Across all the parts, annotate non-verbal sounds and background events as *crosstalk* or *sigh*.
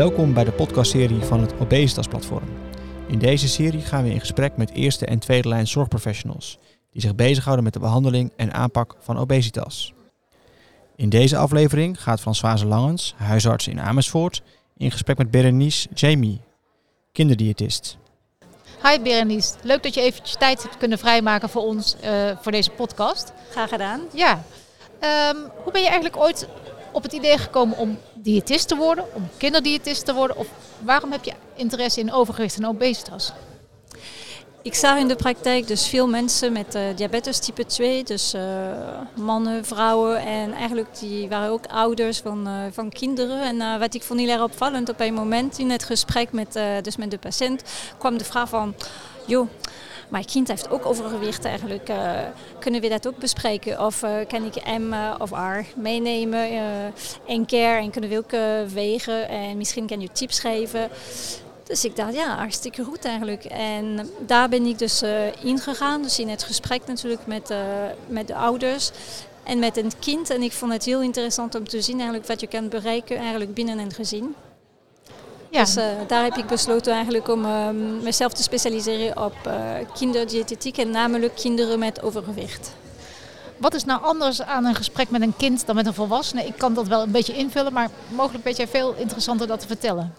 Welkom bij de podcastserie van het Obesitas Platform. In deze serie gaan we in gesprek met eerste en tweede lijn zorgprofessionals die zich bezighouden met de behandeling en aanpak van obesitas. In deze aflevering gaat Françoise Langens, huisarts in Amersfoort, in gesprek met Berenice Jamie, kinderdiëtist. Hi Berenice, leuk dat je eventjes tijd hebt kunnen vrijmaken voor ons, uh, voor deze podcast. Graag gedaan. Ja. Um, hoe ben je eigenlijk ooit op het idee gekomen om diëtist te worden, om kinderdiëtist te worden? Of waarom heb je interesse in overgewicht en obesitas? Ik zag in de praktijk dus veel mensen met uh, diabetes type 2, dus uh, mannen, vrouwen en eigenlijk die waren ook ouders van, uh, van kinderen. En wat ik vond heel erg opvallend, op een moment in het gesprek met, dus met de patiënt kwam de vraag van, joh, mijn kind heeft ook overgewicht eigenlijk. Uh, kunnen we dat ook bespreken? Of uh, kan ik hem uh, of haar meenemen één keer en kunnen we ook wegen? En misschien kan je tips geven. Dus ik dacht, ja, hartstikke goed eigenlijk. En daar ben ik dus ingegaan. Dus in het gesprek natuurlijk met, met de ouders en met een kind. En ik vond het heel interessant om te zien eigenlijk wat je kan bereiken eigenlijk binnen een gezin. Ja. Dus uh, daar heb ik besloten eigenlijk om uh, mezelf te specialiseren op uh, kinderdiëtetiek en namelijk kinderen met overgewicht. Wat is nou anders aan een gesprek met een kind dan met een volwassene? Ik kan dat wel een beetje invullen, maar mogelijk weet jij veel interessanter dat te vertellen.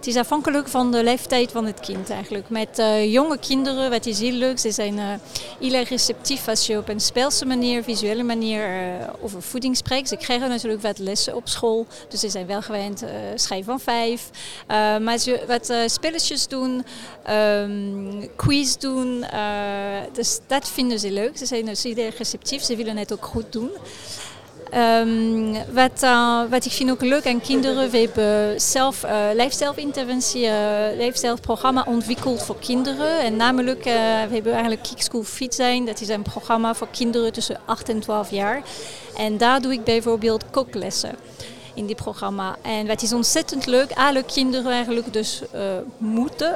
Het is afhankelijk van de leeftijd van het kind eigenlijk. Met uh, jonge kinderen, wat is heel leuk, ze zijn heel erg receptief als je op een speelse manier, visuele manier uh, over voeding spreekt. Ze krijgen natuurlijk wat lessen op school, dus ze zijn wel gewend schrijven van vijf. maar je wat spelletjes doen, um, quiz doen, dus dat vinden ze leuk. Ze zijn dus heel erg receptief, ze willen het ook goed doen. Um, wat, uh, wat ik vind ook leuk aan kinderen, we hebben zelf uh, leefstijlinterventie, uh, leefstijlprogramma ontwikkeld voor kinderen. En namelijk, we hebben eigenlijk Kick School Fit zijn. Dat is een programma voor kinderen tussen 8 en 12 jaar. En daar doe ik bijvoorbeeld kooklessen in dit programma. En wat is ontzettend leuk, alle kinderen eigenlijk dus moeten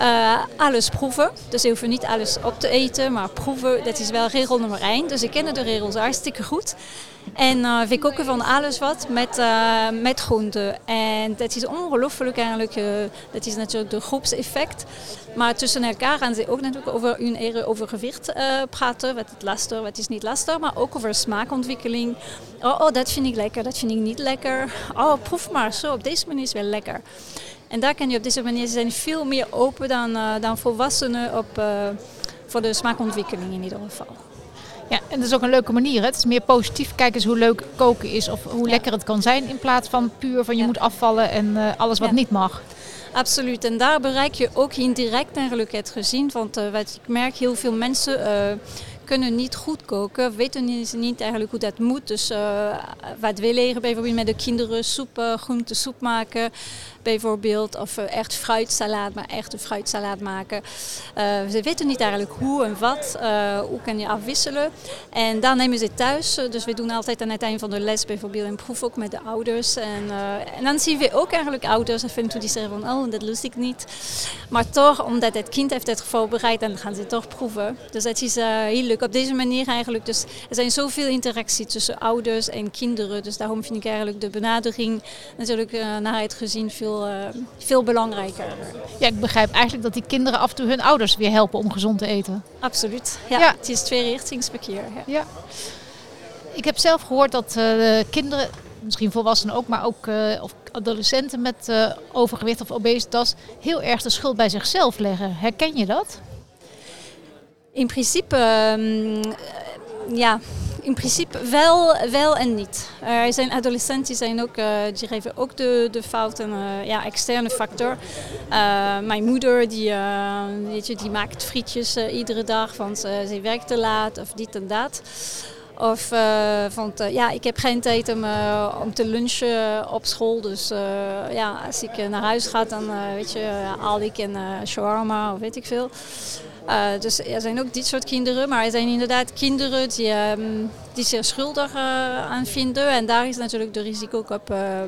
uh, alles proeven. Dus ze hoeven niet alles op te eten, maar proeven, dat is wel regel nummer één. Dus ik ken de regels hartstikke goed. En uh, we koken van alles wat met, uh, met groenten. En dat is ongelooflijk eigenlijk. Uh, dat is natuurlijk de groepseffect. Maar tussen elkaar gaan ze ook natuurlijk over hun eigen overgewicht praten. Wat is lastig, wat is niet lastig. Maar ook over smaakontwikkeling. Oh, oh, dat vind ik lekker, dat vind ik niet lekker. Oh, proef maar zo, op deze manier is wel lekker. En daar kan je op deze manier, zijn veel meer open dan, dan volwassenen op, voor de smaakontwikkeling in ieder geval. Ja, en dat is ook een leuke manier. Hè? Het is meer positief kijken eens hoe leuk koken is of hoe ja. lekker het kan zijn. In plaats van puur van je ja. moet afvallen en uh, alles wat ja. niet mag. Absoluut. En daar bereik je ook indirect eigenlijk het gezien. Want uh, wat ik merk, heel veel mensen uh, kunnen niet goed koken, weten niet eigenlijk hoe dat moet. Dus uh, wat we leren bijvoorbeeld met de kinderen soep, groente soep maken bijvoorbeeld. Of uh, echt fruitsalaat, maar echt een fruitsalaat maken. Ze weten niet eigenlijk hoe en wat. Hoe kan je afwisselen. En dan nemen ze thuis. Dus we doen altijd aan het eind van de les bijvoorbeeld een proef ook met de ouders. En, en dan zien we ook eigenlijk ouders af en toe die zeggen van oh, dat lust ik niet. Maar toch, omdat het kind heeft het voorbereid, dan gaan ze toch proeven. Dus dat is heel leuk. Op deze manier eigenlijk. Dus er zijn zoveel interactie tussen ouders en kinderen. Dus daarom vind ik eigenlijk de benadering natuurlijk naar het gezin veel veel, uh, veel belangrijker. Ja, ik begrijp eigenlijk dat die kinderen af en toe hun ouders weer helpen om gezond te eten. Absoluut. Ja, ja. Het is tweerichtingsverkeer. Ja. ja. Ik heb zelf gehoord dat uh, kinderen, misschien volwassenen ook, maar ook of adolescenten met overgewicht of obesitas, heel erg de schuld bij zichzelf leggen. Herken je dat? In principe, um, ja, in principe wel, wel en niet. Er zijn adolescenten zijn ook, uh, die geven ook de, de fout een uh, ja, externe factor. Uh, mijn moeder die, weet je, die maakt frietjes iedere dag, want ze werkt te laat of dit en dat. Of uh, ja, ik heb geen tijd om, om te lunchen op school. Dus ja, als ik naar huis ga, dan weet je, haal ik een shawarma of weet ik veel. Uh, dus er zijn ook dit soort kinderen, maar er zijn inderdaad kinderen die, um, die zich schuldig uh, aan vinden. En daar is natuurlijk de risico op uh,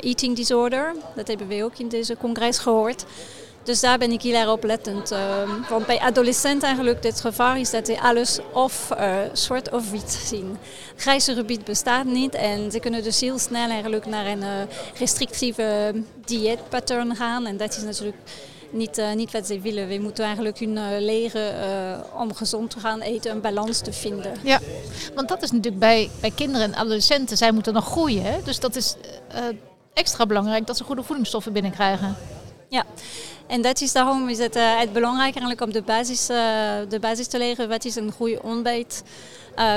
eating disorder. Dat hebben we ook in deze congres gehoord. Dus daar ben ik heel erg oplettend. Uh, want bij adolescenten eigenlijk het gevaar is dat ze alles of zwart of wit zien. Grijze gebied bestaat niet en ze kunnen dus heel snel eigenlijk naar een restrictieve dieetpatroon gaan. En dat is natuurlijk niet, uh, niet wat ze willen. We moeten eigenlijk hun uh, leren uh, om gezond te gaan eten, een balans te vinden. Ja, want dat is natuurlijk bij, bij kinderen en adolescenten, zij moeten nog groeien. Hè? Dus dat is extra belangrijk dat ze goede voedingsstoffen binnenkrijgen. Ja, en dat is daarom is het, het belangrijk eigenlijk om de basis, de basis te leren. Wat is een goede ontbijt?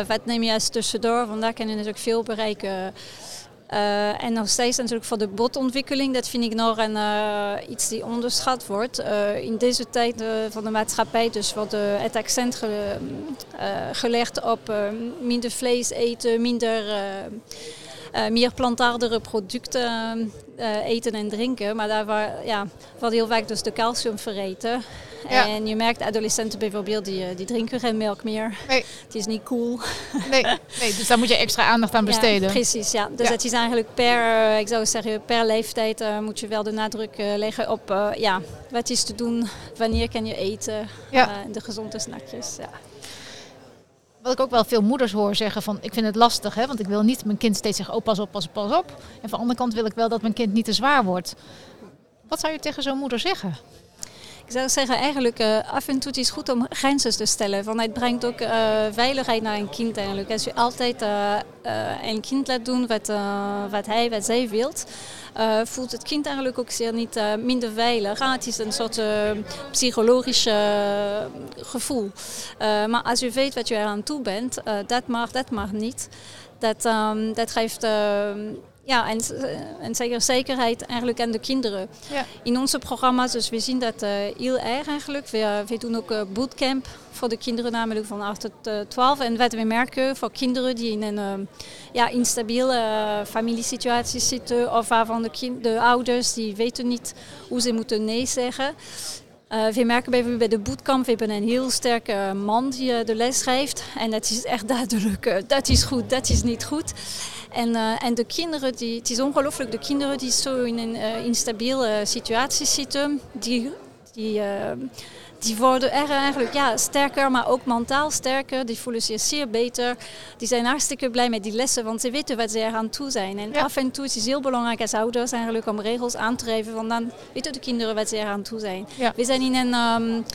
wat neem je als tussendoor? Want daar kan je natuurlijk veel bereiken. Uh, en nog steeds natuurlijk voor de botontwikkeling, dat vind ik nog een, uh, iets die onderschat wordt. Uh, in deze tijd van de maatschappij dus wordt het accent ge, gelegd op minder vlees eten, minder meer plantaardige producten eten en drinken. Maar daar wordt ja, wordt heel vaak dus de calcium vergeten. Ja. En je merkt adolescenten bijvoorbeeld, die, die drinken geen melk meer. Nee. Het is niet cool. Nee, nee dus daar moet je extra aandacht aan *laughs* besteden. Ja, precies, ja. Dus ja. het is eigenlijk per, ik zou zeggen, per leeftijd uh, moet je wel de nadruk uh, leggen op uh, ja, wat is te doen, wanneer kan je eten, de gezonde snackjes. Ja. Wat ik ook wel veel moeders hoor zeggen van ik vind het lastig, hè, want ik wil niet mijn kind steeds zeggen, oh pas op, pas op, pas op. En van de andere kant wil ik wel dat mijn kind niet te zwaar wordt. Wat zou je tegen zo'n moeder zeggen? Ik zou zeggen, eigenlijk uh, af en toe is het goed om grenzen te stellen. Want het brengt ook uh, veiligheid naar een kind eigenlijk. Als je altijd uh, een kind laat doen wat, wat hij, wat zij wilt, voelt het kind eigenlijk ook zeer niet minder veilig. Ah, het is een soort psychologisch gevoel. maar als je weet wat je eraan toe bent, dat mag, dat mag niet. Dat, um, dat geeft ja, en, en zeker zekerheid eigenlijk aan de kinderen. Ja. In onze programma's, dus we zien dat uh, heel erg eigenlijk. We, we doen ook bootcamp voor de kinderen, namelijk van 8 tot uh, 12. En wat we merken voor kinderen die in een ja, instabiele familiesituatie zitten, of waarvan de, kind, de ouders die weten niet hoe ze moeten nee zeggen. Uh, we merken bijvoorbeeld bij de bootcamp, we hebben een heel sterke man die de les geeft. En dat is echt *laughs* duidelijk, dat is goed, dat is niet goed. En, en de kinderen, die, het is ongelooflijk, de kinderen die zo in een instabiele situatie zitten, die, die, die worden er eigenlijk ja, sterker, maar ook mentaal sterker. Die voelen zich zeer beter. Die zijn hartstikke blij met die lessen, want ze weten wat ze er aan toe zijn. En ja. af en toe is het heel belangrijk als ouders eigenlijk om regels aan te geven, want dan weten de kinderen wat ze er aan toe zijn. Ja. We zijn in een... Um,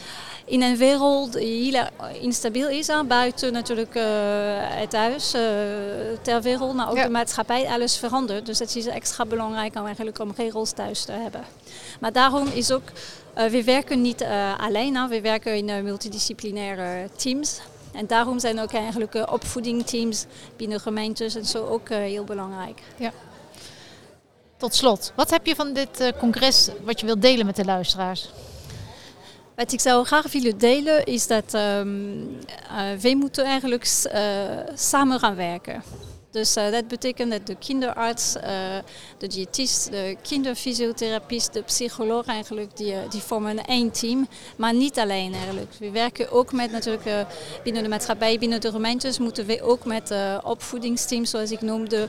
in een wereld die heel instabiel is. Hè? Buiten natuurlijk uh, het huis, uh, ter wereld, maar ook ja. de maatschappij, alles verandert. Dus het is extra belangrijk om eigenlijk om regels thuis te hebben. Maar daarom is ook, we werken niet alleen, hè? we werken in multidisciplinaire teams. En daarom zijn ook eigenlijk opvoedingteams binnen gemeentes en zo ook heel belangrijk. Ja. Tot slot, wat heb je van dit congres wat je wilt delen met de luisteraars? Wat ik zou graag willen delen is dat um, uh, wij moeten eigenlijk uh, samen gaan werken. Dus uh, dat betekent dat de kinderarts, uh, de diëtist, de kinderfysiotherapeut, de psycholoog eigenlijk, die, die vormen één team. Maar niet alleen eigenlijk. We werken ook met natuurlijk binnen de maatschappij, binnen de gemeentes moeten we ook met opvoedingsteams, zoals ik noemde,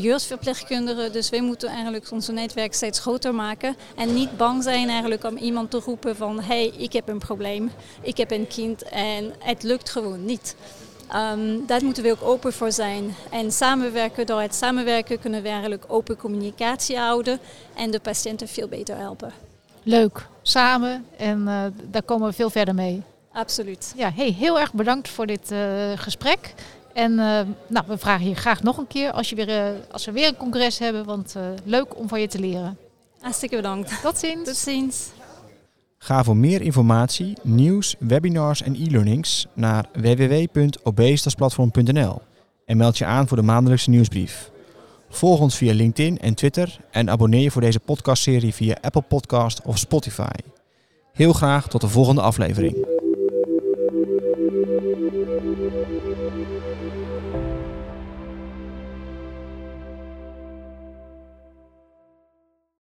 jeugdverpleegkundigen. Dus wij moeten eigenlijk ons netwerk steeds groter maken. En niet bang zijn eigenlijk om iemand te roepen van, hé, hey, ik heb een probleem, ik heb een kind en het lukt gewoon niet. Um, daar moeten we ook open voor zijn. En samenwerken, door het samenwerken kunnen we eigenlijk open communicatie houden en de patiënten veel beter helpen. Leuk, samen en uh, daar komen we veel verder mee. Absoluut. Ja, hey, heel erg bedankt voor dit uh, gesprek. En uh, nou, we vragen je graag nog een keer als, je weer, als we weer een congres hebben, want leuk om van je te leren. Hartstikke bedankt. Tot ziens. Tot ziens. Ga voor meer informatie, nieuws, webinars en e-learnings naar www.obesitasplatform.nl en meld je aan voor de maandelijkse nieuwsbrief. Volg ons via LinkedIn en Twitter en abonneer je voor deze podcastserie via Apple Podcast of Spotify. Heel graag tot de volgende aflevering.